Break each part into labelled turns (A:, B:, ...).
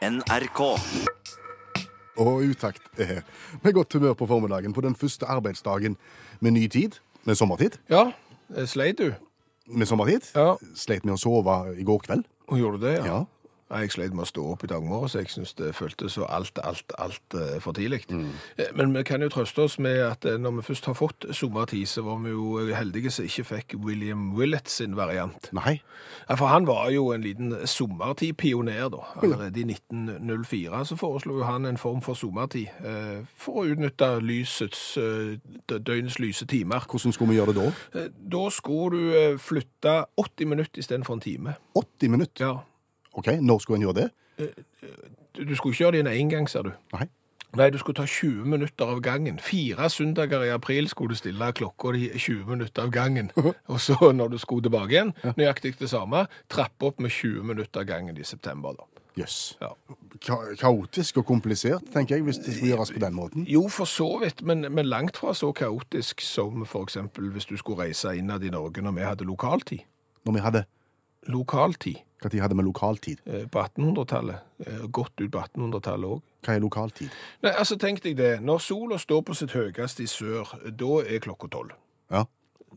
A: NRK.
B: Og utakt er med godt humør på formiddagen på den første arbeidsdagen med ny tid, med sommertid.
C: Ja, eh, sleit du?
B: Med sommertid.
C: Ja.
B: Sleit med å sove i går kveld.
C: Og gjorde du det, ja?
B: Ja.
C: Jeg sleit med å stå opp i dag morges. Jeg syns det føltes så alt, alt, alt eh, for tidlig. Mm. Men vi kan jo trøste oss med at eh, når vi først har fått sommertid, så var vi jo heldige som ikke fikk William Willett sin variant.
B: Nei.
C: Ja, For han var jo en liten sommertidpioner, da. Allerede i 1904 så foreslo jo han en form for sommertid eh, for å utnytte lysets, eh, døgnets lyse timer.
B: Hvordan skulle vi gjøre det da?
C: Eh, Da skulle du eh, flytte 80 minutter istedenfor en time.
B: 80 minutter.
C: Ja.
B: OK, når skulle en gjøre det?
C: Du, du skulle ikke gjøre det en engang, ser du.
B: Nei.
C: Nei, du skulle ta 20 minutter av gangen. Fire søndager i april skulle du stille klokka di 20 minutter av gangen. Og så når du skulle tilbake igjen, nøyaktig det samme, trappe opp med 20 minutter av gangen i september da.
B: Jøss.
C: Ja.
B: Ka kaotisk og komplisert, tenker jeg, hvis det skulle gjøres på den måten.
C: Jo, for så vidt, men, men langt fra så kaotisk som eksempel hvis du skulle reise innad i Norge når vi hadde lokaltid.
B: Når vi hadde
C: Lokaltid
B: Når hadde vi lokaltid?
C: eh, på 1800-tallet, eh, godt ut på 1800-tallet òg.
B: Hva er lokaltid?
C: Nei, altså tenk deg det. Når sola står på sitt høyeste i sør, da er klokka tolv.
B: Ja.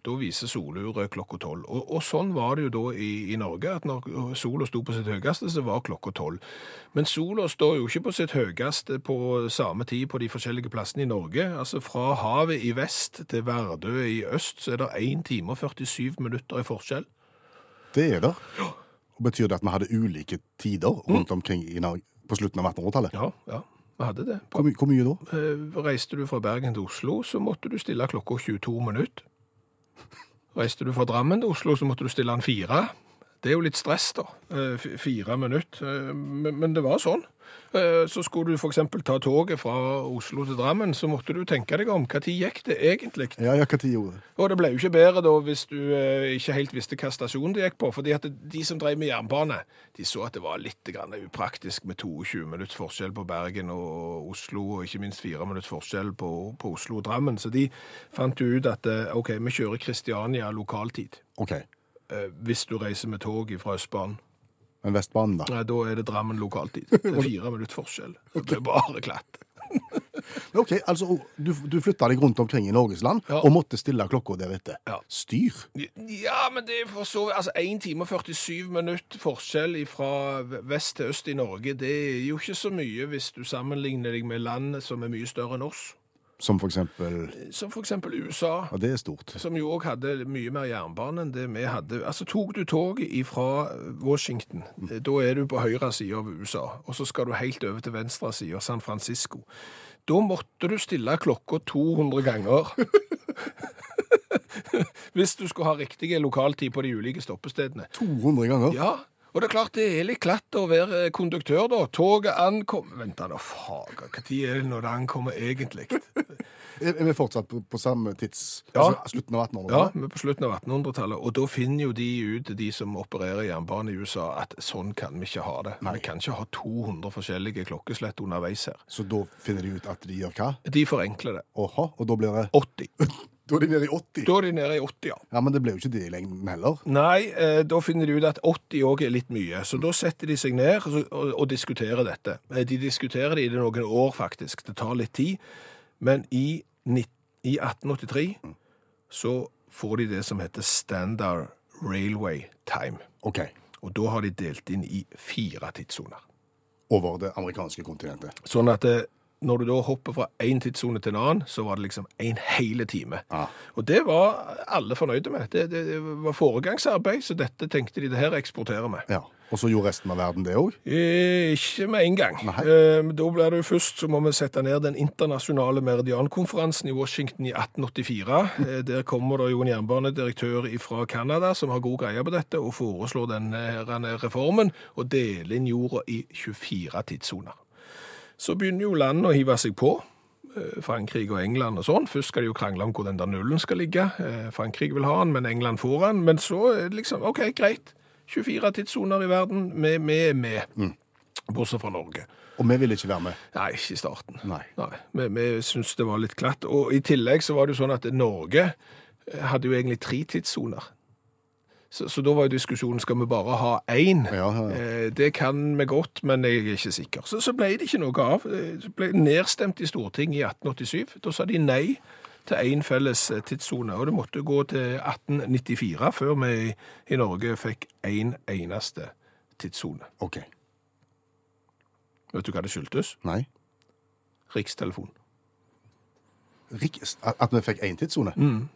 C: Da viser soluret klokka tolv. Og, og sånn var det jo da i, i Norge, at når sola sto på sitt høyeste, så var klokka tolv. Men sola står jo ikke på sitt høyeste på samme tid på de forskjellige plassene i Norge. Altså fra havet i vest til Verdø i øst, så er det 1 time og 47 minutter i forskjell.
B: Det er der. Og Betyr det at vi hadde ulike tider rundt omkring i Norge på slutten av 1800-tallet?
C: Ja, ja, vi hadde det.
B: Hvor, my hvor mye da?
C: Eh, Reiste du fra Bergen til Oslo, så måtte du stille klokka 22 minutter. Reiste du fra Drammen til Oslo, så måtte du stille den fire. Det er jo litt stress, da. Eh, Fire minutter. Eh, Men det var sånn. Eh, Så skulle du f.eks. ta toget fra Oslo til Drammen, så måtte du tenke deg om. Tid gikk det egentlig?
B: Ja, ja, hva tid gjorde det?
C: Og det ble jo ikke bedre da hvis du ikke helt visste hva stasjon det gikk på. fordi at de som drev med jernbane, de så at det var litt grann upraktisk med 22 minutts forskjell på Bergen og Oslo, og ikke minst fire minutts forskjell på, på Oslo og Drammen. Så de fant jo ut at OK, vi kjører Kristiania lokaltid.
B: OK.
C: Eh, Hvis du reiser med tog fra Østbanen.
B: Men Vestbanen, da?
C: Nei, da er det Drammen lokaltid. Det er fire minutter forskjell. Det er bare glatt.
B: OK, altså du, du flytta deg rundt omkring i Norges land
C: Ja.
B: og måtte stille klokka deretter.
C: Ja.
B: Styr.
C: Ja, men det er for så vidt Altså, 1 time og 47 minutter forskjell fra vest til øst i Norge, det er jo ikke så mye hvis du sammenligner deg med land som er mye større enn oss.
B: Som for eksempel
C: Som for eksempel USA,
B: Ja, det er stort.
C: som jo òg hadde mye mer jernbane enn det vi hadde. Altså, tok du toget fra Washington, da er du på høyre side av USA, og så skal du helt over til venstre side San Francisco. Da måtte du stille klokka 200 ganger. Hvis du skulle ha riktige lokaltid på de ulike stoppestedene.
B: 200 ganger.
C: Ja, og det er klart det er litt klatt å være konduktør da. Toget ankommer Vent da, fager, tid er det når det ankommer egentlig?
B: Er vi fortsatt på, på samme tids...
C: Ja.
B: Altså slutten av 1800-tallet?
C: Ja, vi er på slutten av 1800-tallet, og da finner jo de ut, de som opererer jernbane i USA, at sånn kan vi ikke ha det.
B: Nei.
C: Vi kan ikke ha 200 forskjellige klokkeslett underveis her.
B: Så da finner de ut at de gjør hva?
C: De forenkler det.
B: Åha, og da blir det
C: 80.
B: Da er de nede i 80.
C: Da er de nede i 80, ja.
B: Ja, men det ble jo ikke det i lengden heller.
C: Nei, eh, da finner de ut at 80 òg er litt mye. Så da setter de seg ned og, og, og diskuterer dette. Eh, De diskuterer det i noen år, faktisk. Det tar litt tid. Men i, i 1883 så får de det som heter Standard Railway Time.
B: OK.
C: Og da har de delt inn i fire tidssoner.
B: Over det amerikanske kontinentet.
C: Sånn at eh, når du da hopper fra én tidssone til en annen, så var det liksom en hele time.
B: Ja.
C: Og det var alle fornøyde med. Det, det, det var foregangsarbeid, så dette tenkte de det her eksporterer vi.
B: Ja. Og så gjorde resten av verden det òg?
C: Eh, ikke med en gang. Eh, da blir det jo først så må vi sette ned den internasjonale meridiankonferansen i Washington i 1884. Eh, der kommer det jo en jernbanedirektør fra Canada som har god greie på dette, og foreslår denne reformen, og dele inn jorda i 24 tidssoner. Så begynner jo landene å hive seg på. eh, Frankrike og England og sånn. Først skal de jo krangle om hvor den der nullen skal ligge. Eh, Frankrike vil ha den, men England får den. Men så liksom, ok, greit. 24 tidssoner i verden, vi er med. Bortsett fra Norge.
B: Og vi ville ikke være med.
C: Nei, ikke i starten.
B: Nei.
C: vi, vi syntes det var litt glatt. Og i tillegg så var det jo sånn at Norge hadde jo egentlig tre tidssoner. Så, så da var jo diskusjonen skal vi bare ha én.
B: Ja, ja, ja.
C: Eh, Det kan vi godt, men jeg er ikke sikker. Så, så ble det ikke noe av. Eh, Det ble nedstemt i Stortinget i 1887. Da sa de nei til én felles eh, tidssone, og det måtte gå til 1894 før vi i- Norge fikk én eneste tidssone.
B: OK.
C: Vet du hva det skyldtes?
B: Nei.
C: Rikstelefon.
B: Rik, at vi fikk én tidssone? Hva,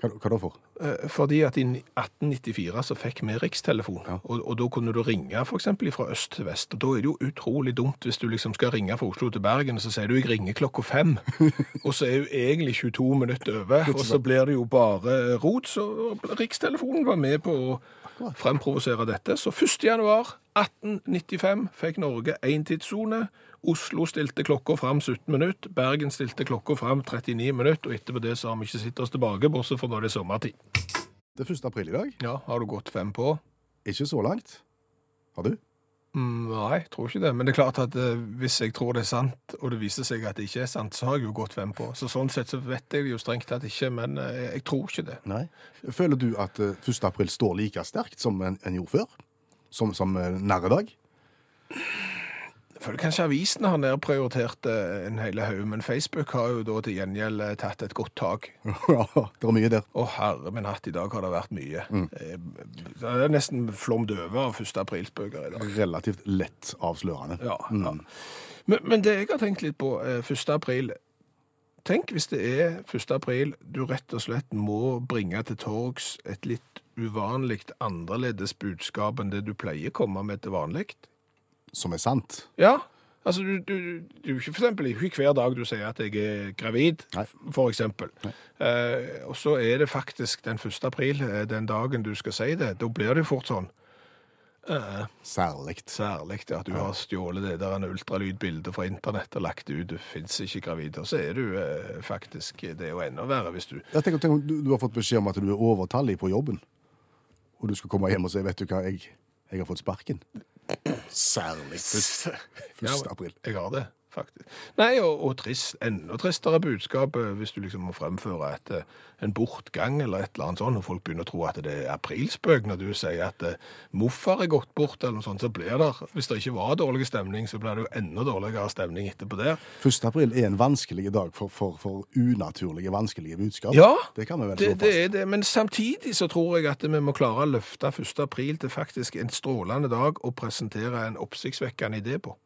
B: hva da for?
C: Eh, Fordi at i 1894 så fikk vi rikstelefon,
B: Ja.
C: og, og da kunne du ringe eksempel fra øst til vest, og da er det jo utrolig dumt hvis du liksom skal ringe fra Oslo til Bergen, og så sier du jeg ringer klokka fem, og så er jo egentlig 22 minutter over, og så blir det jo bare rot, så rikstelefonen var med på å fremprovosere dette. Så 1. januar 1895 fikk Norge én tidssone, Oslo stilte klokka fram 17 minutter, Bergen stilte klokka fram 39 minutter, og etterpå det så har vi ikke sett oss tilbake, bortsett fra når det er sommertid.
B: Det er 1. april i dag.
C: Ja, har du gått fem på?
B: Ikke så langt. Har du?
C: Mm, nei, jeg tror ikke det. Men det er klart at eh, hvis jeg tror det er sant, og det viser seg at det ikke er sant, så har jeg jo gått fem på. Så sånn sett så vet jeg jo strengt tatt ikke, men eh, jeg tror ikke det.
B: Nei. Føler du at eh, 1. april står like sterkt som en, en gjorde før? Som, som eh, narredag?
C: Jeg føler kanskje avisene har nedprioritert eh, en hel haug, men Facebook har jo da til gjengjeld eh, tatt et godt tak.
B: ja, det er mye der.
C: Å herre min hatt, i dag har det vært mye. Mm. Det er nesten flommet over av 1. aprilsbøker i dag.
B: Relativt lett avslørende.
C: Ja, ja. Men, men det jeg har tenkt litt på, eh, 1. april Tenk hvis det er 1. april du rett og slett må bringe til torgs et litt uvanlig annerledes budskap enn det du pleier å komme med til vanlig.
B: Som er sant.
C: Ja, altså du, du, du, for eksempel ikke hver dag du sier at jeg er gravid,
B: Nei.
C: for eksempel. Eh, og så er det faktisk den 1. april, eh, den dagen du skal si det. Da blir det jo fort sånn. Eh,
B: Særlig.
C: Særlig at du har stjålet det der en ultralydbilde fra internett og lagt det ut. Du finnes ikke gravid. Og så er du eh, faktisk Det jo enda verre hvis du
B: Jeg tenker, tenker du, du har fått beskjed om at du er overtallig på jobben, og du skal komme hjem og si 'Vet du hva, jeg, jeg har fått sparken'. Særlig 1.
C: Ja. Jeg har det, faktisk. Nei, og, og trist, enda tristere budskap eh, hvis du liksom må fremføre et, eh, en bortgang eller et eller annet sånt, og folk begynner å tro at det er aprilspøk når du sier at eh, morfar er gått bort, eller noe sånt, så blir det, hvis det ikke var dårlig stemning, så blir det jo enda dårligere stemning etterpå der.
B: 1. april er en vanskelig dag for, for, for unaturlige, vanskelige budskap.
C: Ja,
B: Det kan vi vel
C: Det, det er det, men samtidig så tror jeg at vi må klare å løfte 1. april til faktisk en strålende dag og presentere en oppsiktsvekkende idé på.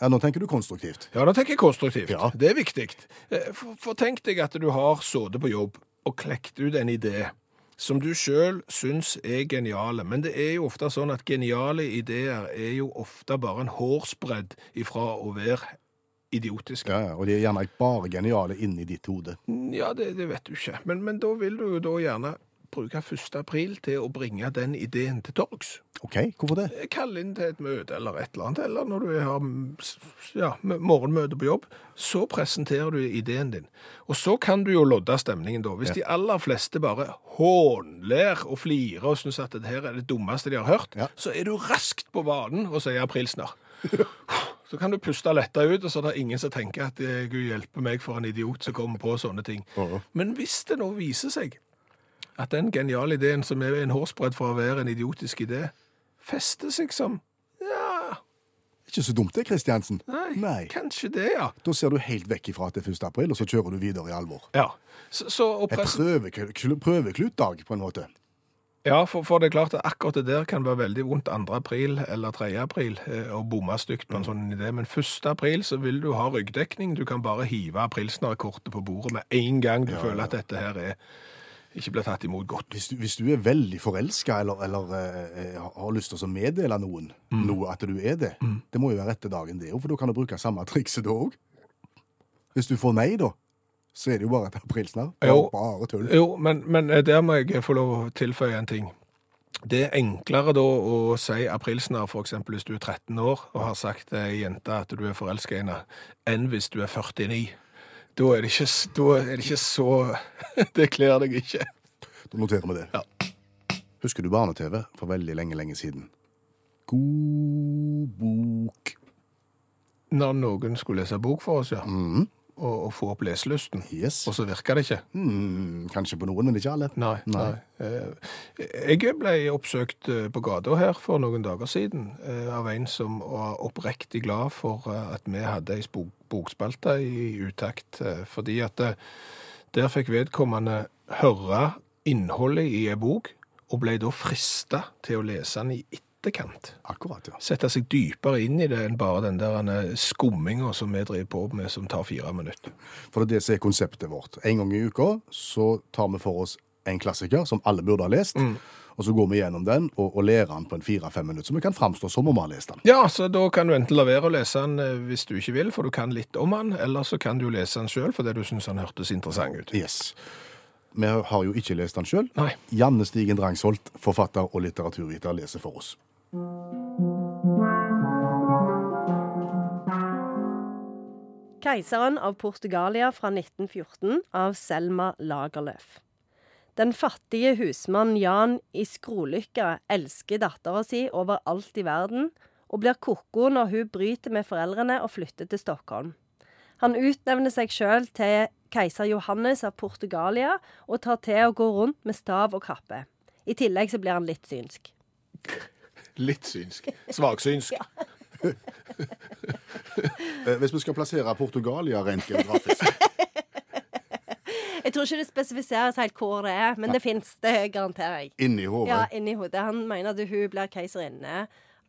B: Ja, nå tenker du konstruktivt.
C: Ja, da tenker jeg konstruktivt.
B: Ja.
C: Det er viktig. Eh, For, for tenk deg at du har sittet på jobb og klekt ut en idé som du sjøl syns er geniale, men det er jo ofte sånn at geniale ideer er jo ofte bare en hårsbredd ifra å være idiotiske.
B: Ja, og de er gjerne bare geniale inni ditt hode.
C: Ja, det, det vet du ikke. Men, men da vil du jo da gjerne bruke 1. april til å bringe den ideen til torgs.
B: OK, hvorfor det?
C: Kall inn til et møte eller et eller annet, eller når du har ja, morgenmøte på jobb, så presenterer du ideen din. Og så kan du jo lodde stemningen da. Hvis de aller fleste bare hånler og flirer og synes at det her er det dummeste de har hørt,
B: Ja.
C: så er du raskt på banen og sier aprilsnarr. Så kan du puste letta ut, og så er det ingen som tenker at eh, Gud hjelpe meg for en idiot som kommer på sånne ting. Men hvis det nå viser seg at den geniale ideen, som er en hårsbredd for å være en idiotisk idé, fester seg som Ja,
B: Ikke så dumt det, Kristiansen.
C: nei, kanskje det, ja.
B: Da ser du helt vekk ifra at det er 1. april, og så kjører du videre i alvor.
C: Ja, så, så
B: En
C: press-
B: prøvekl- prøveklutdag, på en måte.
C: ja for, for det er klart at akkurat det der kan være veldig vondt 2. april eller 3. april eh, å bomme stygt på en sånn idé, men 1. april så vil du ha ryggdekning. Du kan bare hive aprilsnarkortet på bordet med en gang du føler at dette her er ikke blir tatt imot godt.
B: Hvis du, hvis du er veldig forelska eller, eller eh, har lyst til å meddele noen noe at du er det, det må jo være rette dagen, det òg, for da kan du bruke samme trikset da òg. Hvis du får nei, da, så er det jo bare et aprilsnarr.
C: Jo.
B: Bare, tull.
C: Jo, men, men eh, der må jeg få lov å tilføye en ting. Det er enklere da å si aprilsnarr eksempel hvis du er 13 år og har sagt til ei jente at du er forelska i henne, enn hvis du er 49. Da er det ikke, er det ikke så Det kler deg ikke.
B: Da noterer vi det.
C: Ja.
B: Husker du barne-TV for veldig lenge, lenge siden? God bok.
C: Når noen skulle lese bok for oss, ja.
B: Mhm.
C: Å, å få opp leselysten.
B: Yes.
C: Og så virka det ikke.
B: Mm, kanskje på noen, men ikke alle.
C: Nei. nei. Eh, Jeg ble oppsøkt eh, på gata her for noen dager siden eh, av en som var oppriktig glad for at vi hadde ei bok bokspalte i utakt, fordi at der fikk vedkommende høre innholdet i ei bok, og ble da frista til å lese den i etterkant.
B: Akkurat, ja.
C: Sette seg dypere inn i det enn bare den der skumminga som vi driver på med, som tar fire minutter.
B: For det er det som er konseptet vårt. En gang i uka så tar vi for oss en klassiker som alle burde ha lest, og så går vi gjennom den og, og lærer den på en fire-fem minutter, så vi kan framstå som om vi har lest den.
C: Ja, så da kan du enten la være å lese den eh, hvis du ikke vil, for du kan litt om den, eller så kan du lese den sjøl fordi du syns den hørtes interessant ut.
B: Yes. Vi har jo ikke lest den sjøl. Janne Stigen Drangsholt, forfatter og litteraturviter, leser for oss.
A: Keiseren av Portugalia fra 1914 av Selma Lagerlöf. Den fattige husmann Jan i Skrolykka elsker dattera si overalt i verden, og blir koko når hun bryter med foreldrene og flytter til Stockholm. Han utnevner seg sjøl til keiser Johannes av Portugalia, og tar til å gå rundt med stav og kappe. I tillegg så blir han litt synsk.
C: Litt synsk. Svaksynsk.
B: Ja. Hvis vi skal plassere Portugalia rent geografisk
A: Jeg tror ikke det spesifiseres helt hvor det er, men det fins, det garanterer jeg.
B: inni hodet
A: Ja, inni hodet. Han mener at hun blir keiserinne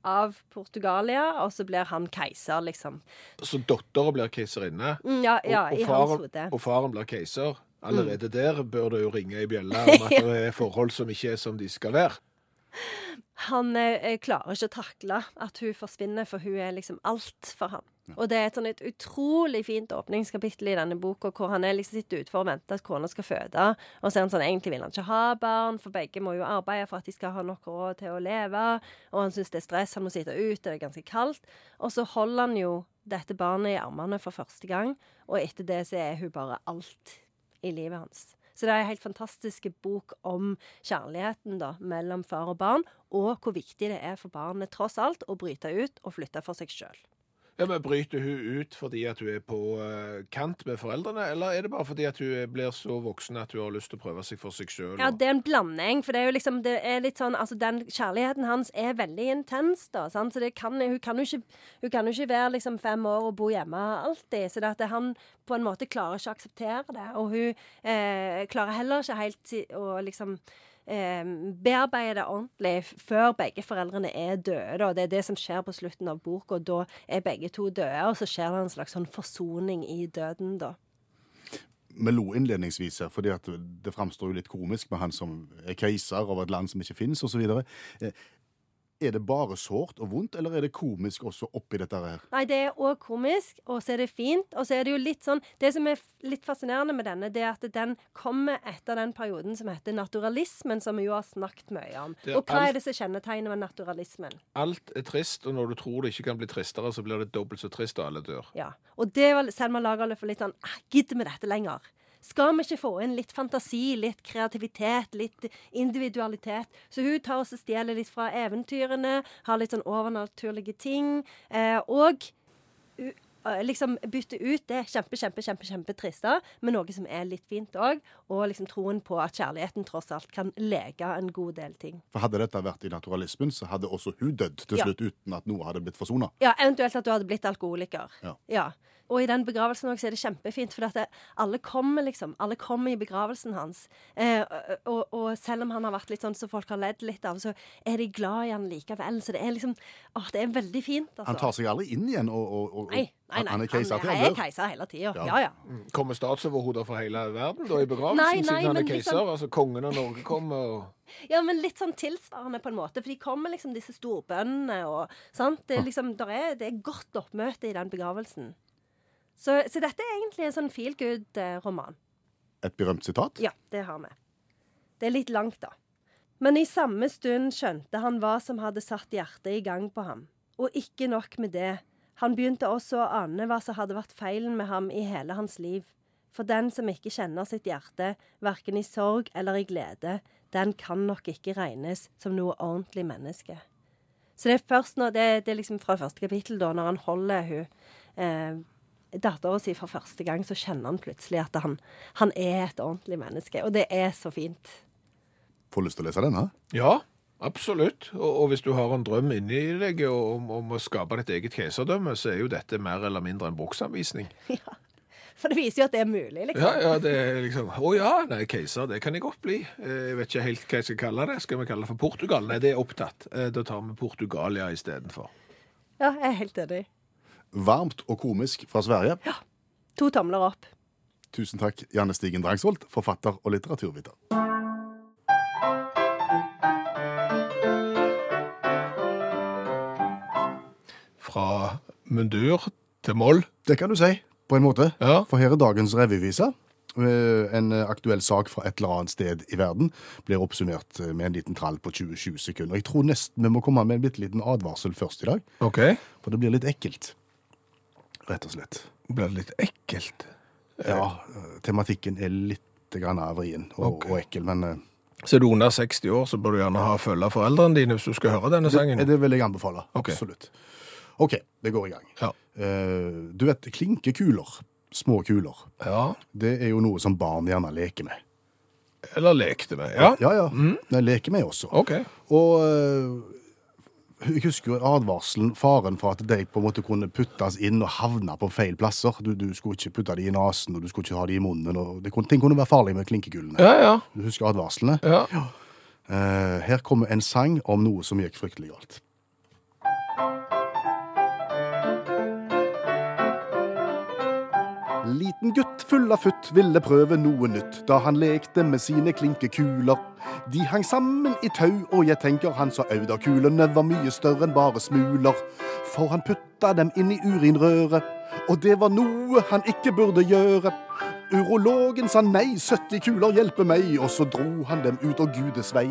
A: av Portugalia, og så blir han keiser, liksom.
C: Så dattera blir keiserinne,
A: Mm, ja, ja,
C: og, og, faren, og faren blir keiser. Allerede
A: Mm.
C: der bør det jo ringe i bjella om at det er forhold som ikke er som de skal være.
A: Han eh, klarer ikke å takle at hun forsvinner, for hun er liksom alt for ham. Og det er et sånn et utrolig fint åpningskapittel i denne boka, hvor han er liksom sitter ute for å vente at kona skal føde. Og så er han sånn, egentlig vil han ikke ha barn, for begge må jo arbeide for at de skal ha nok råd til å leve. Og han syns det er stress, han må sitte ute, det er ganske kaldt. Og så holder han jo dette barnet i armene for første gang, og etter det så er hun bare alt i livet hans. Så det er en helt fantastisk bok om kjærligheten da, mellom far og barn, og hvor viktig det er for barnet tross alt å bryte ut og flytte for seg sjøl.
C: Ja, men Bryter hun ut fordi at hun er på eh, kant med foreldrene, eller er det bare fordi at hun blir så voksen at hun har lyst til å prøve seg for seg sjøl?
A: Ja, det er en blanding, for det er jo liksom det er litt sånn, altså Den kjærligheten hans er veldig intens, da. Sant? Så det kan, hun, kan jo ikke, hun kan jo ikke være liksom fem år og bo hjemme alltid. Så det at det, han på en måte klarer ikke å akseptere det. Og hun eh, klarer heller ikke helt å liksom eh, bearbeide ordentlig før begge foreldrene er døde. Da. Det er det som skjer på slutten av boka. Da er begge to døde, og så skjer det en slags sånn forsoning i døden, da.
B: Vi lo innledningsvis her, fordi det framstår jo litt komisk med han som er keiser over et land som ikke finnes, osv. Er det bare sårt og vondt, eller er det komisk også oppi dette her?
A: Nei, det er òg komisk, og så er det fint. Og så er det jo litt sånn Det som er litt fascinerende med denne, det er at den kommer etter den perioden som heter naturalismen, som vi jo har snakket mye om. Og hva
C: alt-
A: er det som kjennetegner med naturalismen?
C: Alt er trist, og når du tror det ikke kan bli tristere, så blir det dobbelt så trist, og alle dør.
A: Ja. Og det var Selma Lagerlöf litt sånn Gidder vi dette lenger? Skal vi ikke få inn litt fantasi, litt kreativitet, litt individualitet? Så hun tar oss og stjeler litt fra eventyrene, har litt sånn overnaturlige ting. Eh, og liksom bytte ut det kjempe, kjempe, kjempe, kjempetriste med noe som er litt fint òg. Og liksom troen på at kjærligheten tross alt kan lege en god del ting.
B: For Hadde dette vært i naturalismen, så hadde også hun dødd til
A: Ja.
B: slutt uten at noe hadde blitt forsona.
A: Ja, Eventuelt at du hadde blitt alkoholiker.
B: Ja. ja.
A: Og i den begravelsen også er det kjempefint, for det, alle kommer liksom, alle kommer i begravelsen hans. Eh, og, og selv om han har vært litt sånn som folk har ledd litt av, så er de glad i han likevel. Så det er liksom åh, det er veldig fint, altså.
B: Han tar seg aldri inn igjen, og, og, og
A: Nei, nei, nei.
B: han er keiser
A: han
B: han
A: er keiser hele tida.
B: Ja.
A: Ja, ja.
C: Kommer statsoverhoder fra hele verden da i begravelsen,
A: Nei, nei,
C: siden han er keiser?
A: Sånn...
C: Altså kongen av Norge kommer og
A: Ja, men litt sånn tilsvarende på en måte. For de kommer liksom disse storbøndene og sant. Det er liksom, der er, det er godt oppmøte i den begravelsen. Så, så dette er egentlig en sånn feel good-roman.
B: Et berømt sitat.
A: Ja, det har vi. Det er litt langt, da. Men i samme stund skjønte han hva som hadde satt hjertet i gang på ham. Og ikke nok med det. Han begynte også å ane hva som hadde vært feilen med ham i hele hans liv. For den som ikke kjenner sitt hjerte, verken i sorg eller i glede, den kan nok ikke regnes som noe ordentlig menneske. Så det er først når det, det er liksom fra første kapittel, da, når han holder hun eh, dattera si for første gang, så kjenner han plutselig at han, han er et ordentlig menneske. Og det er så fint.
B: Får lyst til å lese den, hæ?
C: Ja, absolutt. Og, og hvis du har en drøm inni deg om, om å skape ditt eget keiserdømme, så er jo dette mer eller mindre en bruksanvisning.
A: Ja. For det viser jo at det er mulig, liksom.
C: Ja, ja, det er liksom Å ja, nei, keiser, det kan jeg godt bli. Eh, Jeg vet ikke helt hva jeg skal kalle det. Skal vi kalle det for Portugal? Nei, det er opptatt. Eh, Da tar vi Portugalia istedenfor.
A: Ja, jeg er helt enig.
B: Varmt og komisk fra Sverige. Ja.
A: To tomler opp.
B: Tusen takk, Janne Stigen Drangsvold, forfatter og litteraturviter.
C: Fra mundur til moll.
B: Det kan du si, på en måte.
C: Ja.
B: For her er dagens revyvise. Eh, En aktuell sak fra et eller annet sted i verden blir oppsummert eh, med en liten trall på 20-20 sekunder. Jeg tror nesten vi må komme med en bitte liten advarsel først i dag,
C: OK.
B: for det blir litt ekkelt. Rett og slett.
C: Blir det litt ekkelt?
B: Ja, eh, tematikken er litt grann vrien og,
C: okay.
B: og ekkel, men eh,
C: Så er du under 60 år, så bør du gjerne ha følge foreldrene dine hvis du skal høre denne sangen.
B: det, det vil jeg anbefale.
C: Okay.
B: Absolutt. OK, det går i gang.
C: Ja.
B: Eh, Du vet, klinkekuler, små kuler,
C: ja.
B: det er jo noe som barn gjerne leker med.
C: Eller lekte med. Ja.
B: Ja, ja. De leker med også.
C: OK.
B: Og eh, jeg husker jo advarselen, faren for at de på en måte kunne puttes inn og havne på feil plasser. Du, du skulle ikke putte de i nesen, og du skulle ikke ha de i munnen. og det kunne, Ting kunne være farlig med klinkekulene.
C: Ja, ja.
B: Du husker advarslene?
C: ja.
B: Eh, her kommer en sang om noe som gikk fryktelig galt. Liten gutt full av futt ville prøve noe nytt da han lekte med sine klinkekuler. De hang sammen i tau, og jeg tenker han så au kulene var mye større enn bare smuler. For han putta dem inn i urinrøret, og det var noe han ikke burde gjøre. Urologen sa nei, 70 kuler hjelper meg, og så dro han dem ut og gudes vei.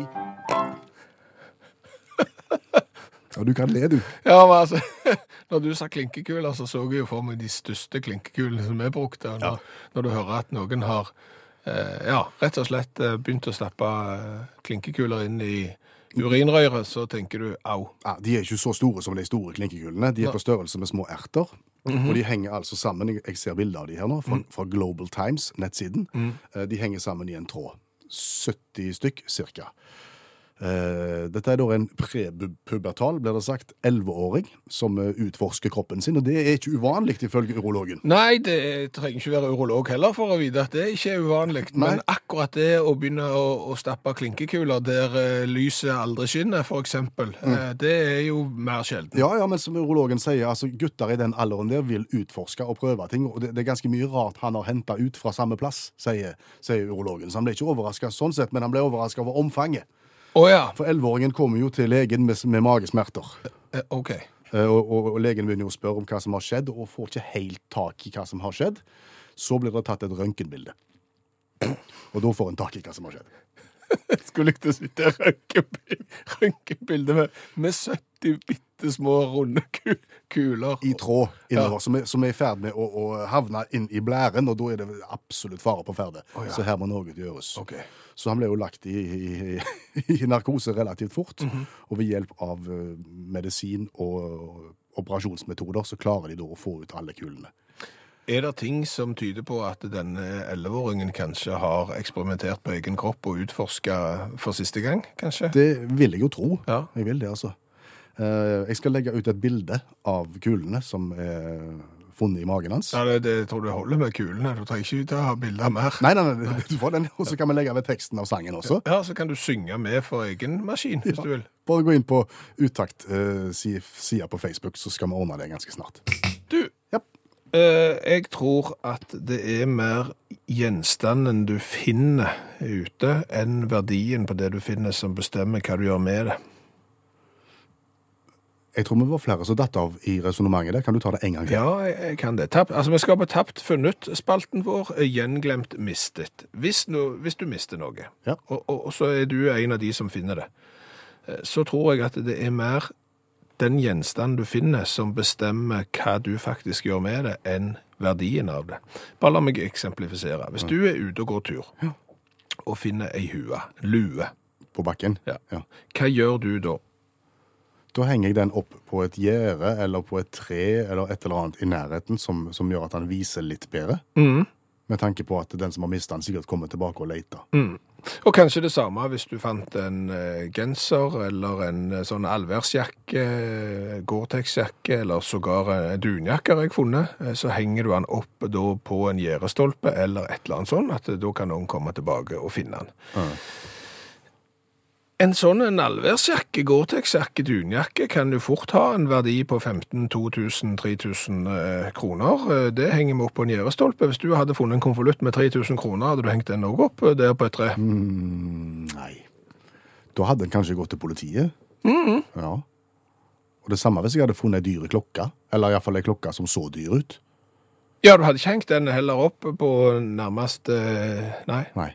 B: Ja, du kan le, du.
C: Ja, men altså, Når du sa klinkekuler, så så jeg jo for meg de største klinkekulene som er brukte. Og Når, når du hører at noen har eh, ja, rett og slett eh, begynt å stappe eh, klinkekuler inn i urinrøret, så tenker du au.
B: Ja, de er ikke så store som de store klinkekulene. De er på størrelse med små erter. Og de henger altså sammen, jeg- jeg ser bilder av de her nå, fra, fra Global Times, nettsiden. Mm. De henger sammen i en tråd. 70 stykk, cirka. Eh, Dette er da en prepubertal, blir det sagt, 11-åring som eh, utforsker kroppen sin, og det er ikke uvanlig ifølge urologen.
C: Nei, det trenger ikke være urolog heller for å vite at det ikke er uvanlig. Men akkurat det å begynne å, å stappe klinkekuler der eh, lyset aldri skinner, eksempel, eh, det er jo mer sjelden.
B: Ja, ja, men som urologen sier, altså gutter i den alderen der vil utforske og prøve ting, og det, det er ganske mye rart han har henta ut fra samme plass, sier, sier urologen. Så han ble ikke overraska sånn sett, men han ble overraska over omfanget.
C: Å ja.
B: For 11-åringen kommer jo til legen med, med magesmerter.
C: Eh, OK.
B: Eh, Og, og, og legen begynner jo å spørre om hva som har skjedd, og får ikke helt tak i hva som har skjedd. Så blir det tatt et røntgenbilde. Og da får en tak i hva som har skjedd.
C: Skulle likt å sitte i røntgenbildet med, med 70 bitte små runde kuler.
B: I tråd innover, som, er, som er i ferd med å, å havne inn i blæren, og da er det absolutt fare på ferde.
C: ja.
B: Så her må noe gjøres.
C: Okay.
B: Så han ble jo lagt i, i, i narkose relativt fort, og ved hjelp av eh, medisin og operasjonsmetoder så klarer de da å få ut alle kulene.
C: Er det ting som tyder på at denne 11-åringen kanskje har eksperimentert på egen kropp og utforska for siste gang, kanskje?
B: Det vil jeg jo tro.
C: Ja.
B: Jeg vil det, altså. Eh, Jeg skal legge ut et bilde av kulene som er funnet i magen hans.
C: Ja, det, det tror du holder med kulene. Du trenger ikke til å ha bilder mer.
B: Nei, nei, nei, du får den, og så kan vi legge ved teksten av sangen også.
C: Ja, så kan du synge med for egen maskin, hvis du vil.
B: Bare gå inn på Utakt-sida på Facebook, så skal vi ordne det ganske snart.
C: Du,
B: Ja.
C: eh, jeg tror at det er mer gjenstanden du finner ute, enn verdien på det du finner som bestemmer hva du gjør med det.
B: Jeg tror vi var flere som datt av i resonnementet der. Kan du ta det en gang til?
C: Ja, jeg kan det. Tapp. Altså, vi skal på tapt funnet-spalten vår. Gjenglemt mistet. Hvis, no, hvis du mister noe,
B: Ja.
C: og, og, og så er du en av de som finner det, eh, så tror jeg at det er mer den gjenstanden du finner som bestemmer hva du faktisk gjør med det, enn verdien av det. Bare la meg eksemplifisere. Hvis du er ute og går tur, og finner ei hue, lue,
B: På bakken?
C: ja.
B: Ja.
C: hva gjør du da?
B: Da henger jeg den opp på et gjerde eller på et tre eller et eller annet i nærheten som, som gjør at han viser litt bedre. Med tanke på at den som har mista den, sikkert kommer tilbake og leter.
C: Og kanskje det samme hvis du fant en eh, genser eller en eh, sånn allværsjakke, eh, Gore-Tex-jakke eller sågar en dunjakke har jeg funnet, så henger du den opp da på en gjerdestolpe eller et eller annet sånt, at da kan noen komme tilbake og finne den. En sånn allværsjakke, Gore-Tex-jakke, dunjakke, kan jo fort ha en verdi på 15 2000, 3000 eh, kroner. Eh, Det henger vi opp på en gjerdestolpe. Hvis du hadde funnet en konvolutt med 3000 kroner, hadde du hengt den òg opp eh, der på et tre?
B: Nei. Da hadde en kanskje gått til politiet. Ja. Og det samme hvis jeg hadde funnet ei dyre klokke, eller iallfall ei klokke som så dyr ut.
C: Ja, du hadde ikke hengt den heller opp på nærmest eh, Nei.
B: Nei.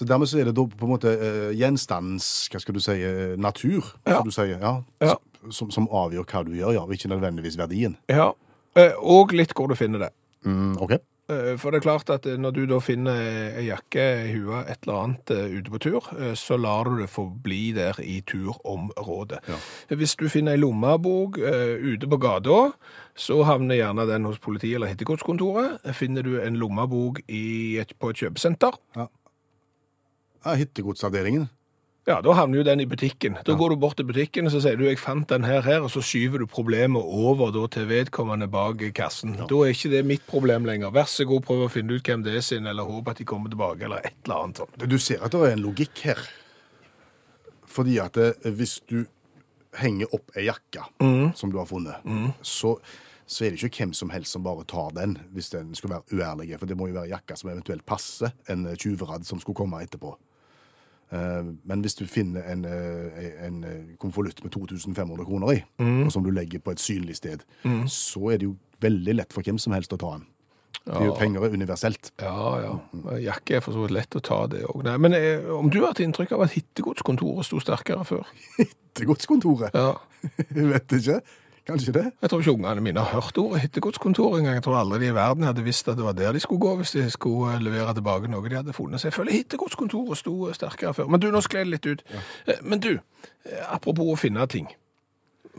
B: Så dermed så er det da på en måte uh, gjenstandens, hva skal du si, eh, natur,
C: Ja.
B: som du sier, ja,
C: Ja.
B: Som, som avgjør hva du gjør, ja, og ikke nødvendigvis verdien.
C: Ja. Eh, Og litt hvor du finner det.
B: Mm, ok.
C: For det er klart at når du da finner ei jakke i huet, et eller annet ute på tur, så lar du det få bli der i turområdet.
B: Ja.
C: Hvis du finner ei lommebok ute på gata, så havner gjerne den hos politiet eller hittegodskontoret. Finner du en lommebok på et kjøpesenter,
B: Ja, Hittegodsavdelingen.
C: ja, da havner jo den i butikken. Da går du bort til butikken og så sier du, jeg fant den her, her, og så skyver du problemet over da, til vedkommende bak kassen. Ja. Da er ikke det mitt problem lenger. Vær så god, prøv å finne ut hvem det er sin, eller håp at de kommer tilbake, eller et eller annet sånt.
B: Du ser at det er en logikk her. Fordi at eh, hvis du henger opp ei jakke som du har funnet, så, så er det ikke hvem som helst som bare tar den, hvis den skulle være uærlig. For det må jo være jakka som eventuelt passer en tjuvradd som skulle komme etterpå. Eh, Men hvis du finner en, eh, en eh, konvolutt med 2500 kroner i, og som du legger på et synlig sted, så er det jo veldig lett for hvem som helst å ta den. Det er jo penger er universelt.
C: Ja, ja. Jakke er for så vidt lett å ta det òg. Men eh, om du har hatt inntrykk av at hittegodskontoret sto sterkere før?
B: Hittegodskontoret.
C: Ja.
B: Jeg vet ikke. Kanskje det.
C: Jeg tror ikke ungene mine har hørt ordet hittegodskontor engang. Jeg tror aldri de i verden hadde visst at det var der de skulle gå hvis de skulle eh, levere tilbake noe de hadde funnet. Så jeg føler hittegodskontoret sto eh, sterkere før. Men du, nå skled det litt ut. Ja. Men du, eh, apropos å finne ting.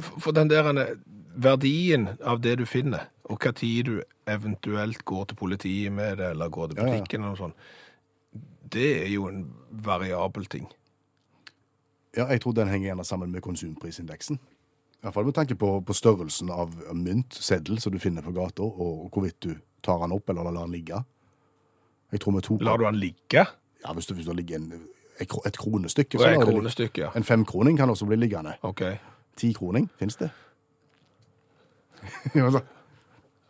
C: For den der eh, verdien av det du finner, og hva tid du eventuelt går til politiet med det, eller går til
B: Ja, ja.
C: butikken eller noe sånt, det er jo en variabel ting.
B: Ja, jeg tror den henger gjerne sammen med konsumprisindeksen. I hvert fall med tanke på, på størrelsen av mynt, seddel, som du finner på gata, og, hvorvidt du tar den opp eller lar den ligge. Jeg tror vi tok
C: Lar du den ligge?
B: Ja, hvis, du, hvis du ligger en, et et kronestykke så
C: et kronestykke, ja.
B: En femkroning kan også bli liggende.
C: Ok.
B: Tikroning, fins det?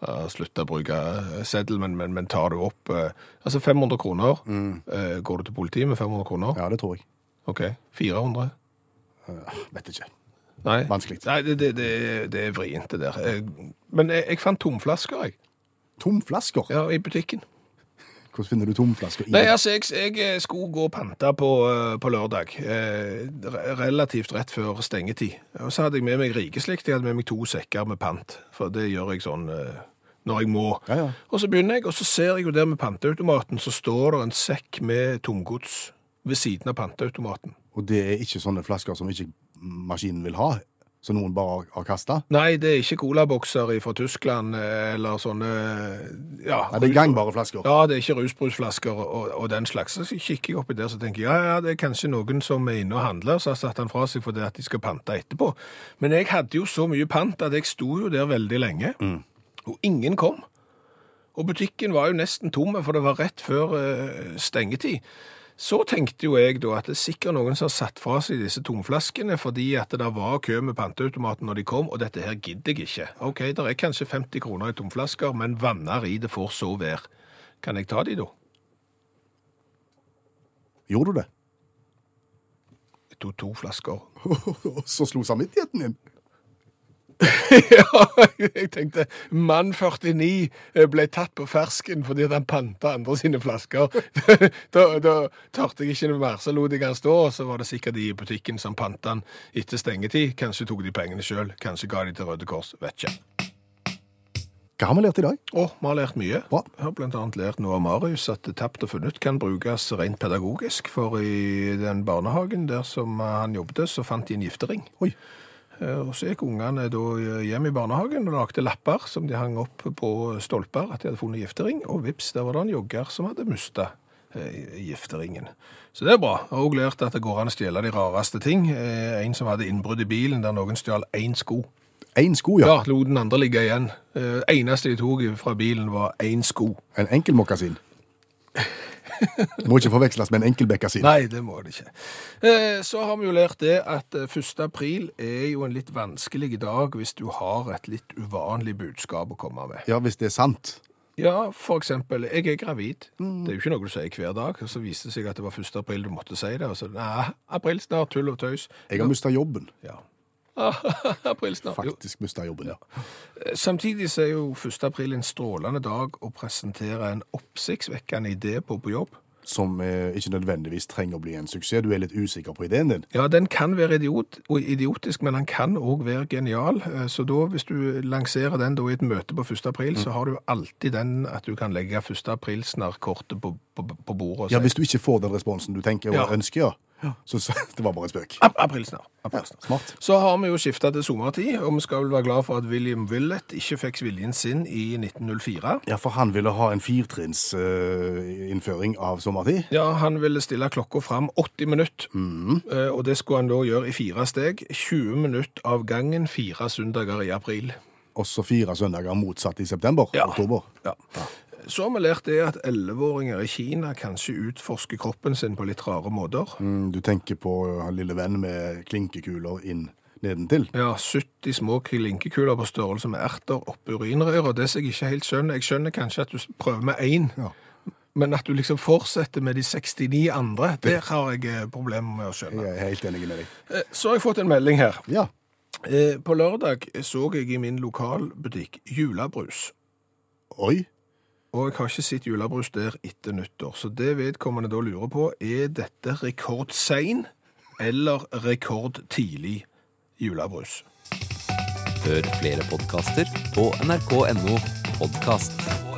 B: Ja,
C: Slutt å bruke eh, seddel, men, men, men tar du opp eh, Altså 500 kroner. Eh, går du til politiet med 500 kroner?
B: ja, det tror jeg.
C: OK. 400?
B: Vet ikke.
C: Nei.
B: Vanskelig.
C: Nei, det, det, det, det er vrient, det der. Eh, Men jeg, jeg fant tomflasker, jeg.
B: Tomflasker?
C: Ja, I butikken.
B: Hvordan finner du tomflasker i
C: Nei, altså, jeg, jeg skulle gå og pante på, eh, på lørdag. Eh, re- relativt rett før stengetid. Og så hadde jeg med meg rikeslikt. Jeg hadde med meg to sekker med pant. For det gjør jeg sånn eh, når jeg må.
B: Ja, ja.
C: Og så begynner jeg, og så ser jeg jo der med panteautomaten, så står det en sekk med tomgods ved siden av panteautomaten.
B: Og det er ikke sånne flasker som ikke maskinen vil ha, som noen bare har kasta?
C: Nei, det er ikke colabokser fra Tyskland, eh, eller sånne ja,
B: Nei, det er gangbare flasker.
C: Ja, det er ikke rusbrusflasker og, og den slags. Så kikker jeg oppi der så tenker jeg, ja, ja, det er kanskje noen som er inne og handler, så har satt han fra seg fordi at de skal pante etterpå. Men jeg hadde jo så mye pant at jeg sto jo der veldig lenge, og ingen kom. Og butikken var jo nesten tomme, for det var rett før eh, stengetid. Så tenkte jo jeg da at det er sikkert noen som har satt fra seg disse tomflaskene fordi at det var kø med panteautomaten når de kom, og dette her gidder jeg ikke. Ok, det er kanskje 50 kroner i tomflasker, men vanner i det får så være. Kan jeg ta de da?
B: Gjorde du det?
C: Jeg tok to flasker.
B: Og så slo samvittigheten inn?
C: ja, jeg tenkte, mann 49 ble tatt på fersken fordi han panta andre sine flasker. da, da tørte jeg ikke noe mer, så lot jeg han stå, og så var det sikkert de i butikken som panta han etter stengetid. Kanskje tok de pengene sjøl, kanskje ga de til Røde Kors, vet ikke.
B: Hva har vi lært i dag?
C: Å, vi har lært mye.
B: Bra.
C: Jeg har blant annet lært noe av Marius, at tapt og funnet kan brukes rent pedagogisk, for i den barnehagen der som han jobbet, så fant de en giftering.
B: Oi.
C: Eh, Og så gikk ungene da hjem i barnehagen og lagde lapper som de hang opp på stolper at de hadde funnet giftering, og vips, der var det en jogger som hadde mista gifteringen. Så det er bra. Jeg har òg lært at det går an å stjele de rareste ting. Eh, En som hadde innbrudd i bilen der noen stjal én sko.
B: Én sko, ja.
C: Ja, lot den andre ligge igjen. Eh, eneste de tok fra bilen var én sko.
B: En enkel mokkasin. Må ikke forveksles med en enkel bekkasin.
C: Nei, det må det ikke. Eh, Så har vi jo lært det at eh, 1. april er jo en litt vanskelig dag hvis du har et litt uvanlig budskap å komme med.
B: Ja, hvis det er sant.
C: Ja, for eksempel, jeg er gravid. Det er jo ikke noe du sier hver dag. Så viste det seg at det var 1. april du måtte si det. Og så, nei, april snart, tull og tøys.
B: Jeg har mista jobben.
C: Ja. april snart.
B: Faktisk mista jobben, ja.
C: Samtidig så er jo 1. april en strålende dag å presentere en oppsiktsvekkende idé på på jobb.
B: Som eh, ikke nødvendigvis trenger å bli en suksess. Du er litt usikker på ideen din.
C: Ja, den kan være idiot, idiotisk, men den kan òg være genial. Eh, Så da, hvis du lanserer den da i et møte på 1. april, så har du alltid den at du kan legge 1. april-snarkortet på, på, på bordet
B: Ja, Hvis du ikke får den responsen du tenker og
C: Ja.
B: ønsker, ja. Så, så det var bare en spøk.
C: Ap- Aprilsnarr.
B: Smart.
C: Så har vi jo skifta til sommertid, og vi skal vel være glad for at William Willett ikke fikk viljen sin i 1904.
B: Ja, for han ville ha en firtrinnsinnføring av sommertid.
C: Ja, han ville stille klokka fram 80 minutter, Eh, og det skulle han da gjøre i fire steg. 20 minutter av gangen, fire søndager i april.
B: Også fire søndager motsatt i september.
C: Ja.
B: Oktober.
C: Ja. Så har vi lært det at 11-åringer i Kina kanskje utforsker kroppen sin på litt rare måter.
B: Mm, Du tenker på han lille venn med klinkekuler inn nedentil.
C: Ja, 70 små klinkekuler på størrelse med erter oppi urinrøret. Det som jeg ikke helt skjønner, jeg skjønner kanskje at du prøver med én,
B: Ja.
C: men at du liksom fortsetter med de 69 andre, det har jeg eh, problemer med å skjønne.
B: Jeg er helt enig med deg.
C: Eh, Så har jeg fått en melding her.
B: Ja.
C: Eh, På lørdag så jeg i min lokalbutikk julebrus.
B: Oi.
C: Og jeg har ikke sett julebrus der etter nyttår, så det vedkommende da lurer på, er dette rekordsein eller rekordtidlig julebrus?
D: Hør flere podkaster på nrk.no podkast.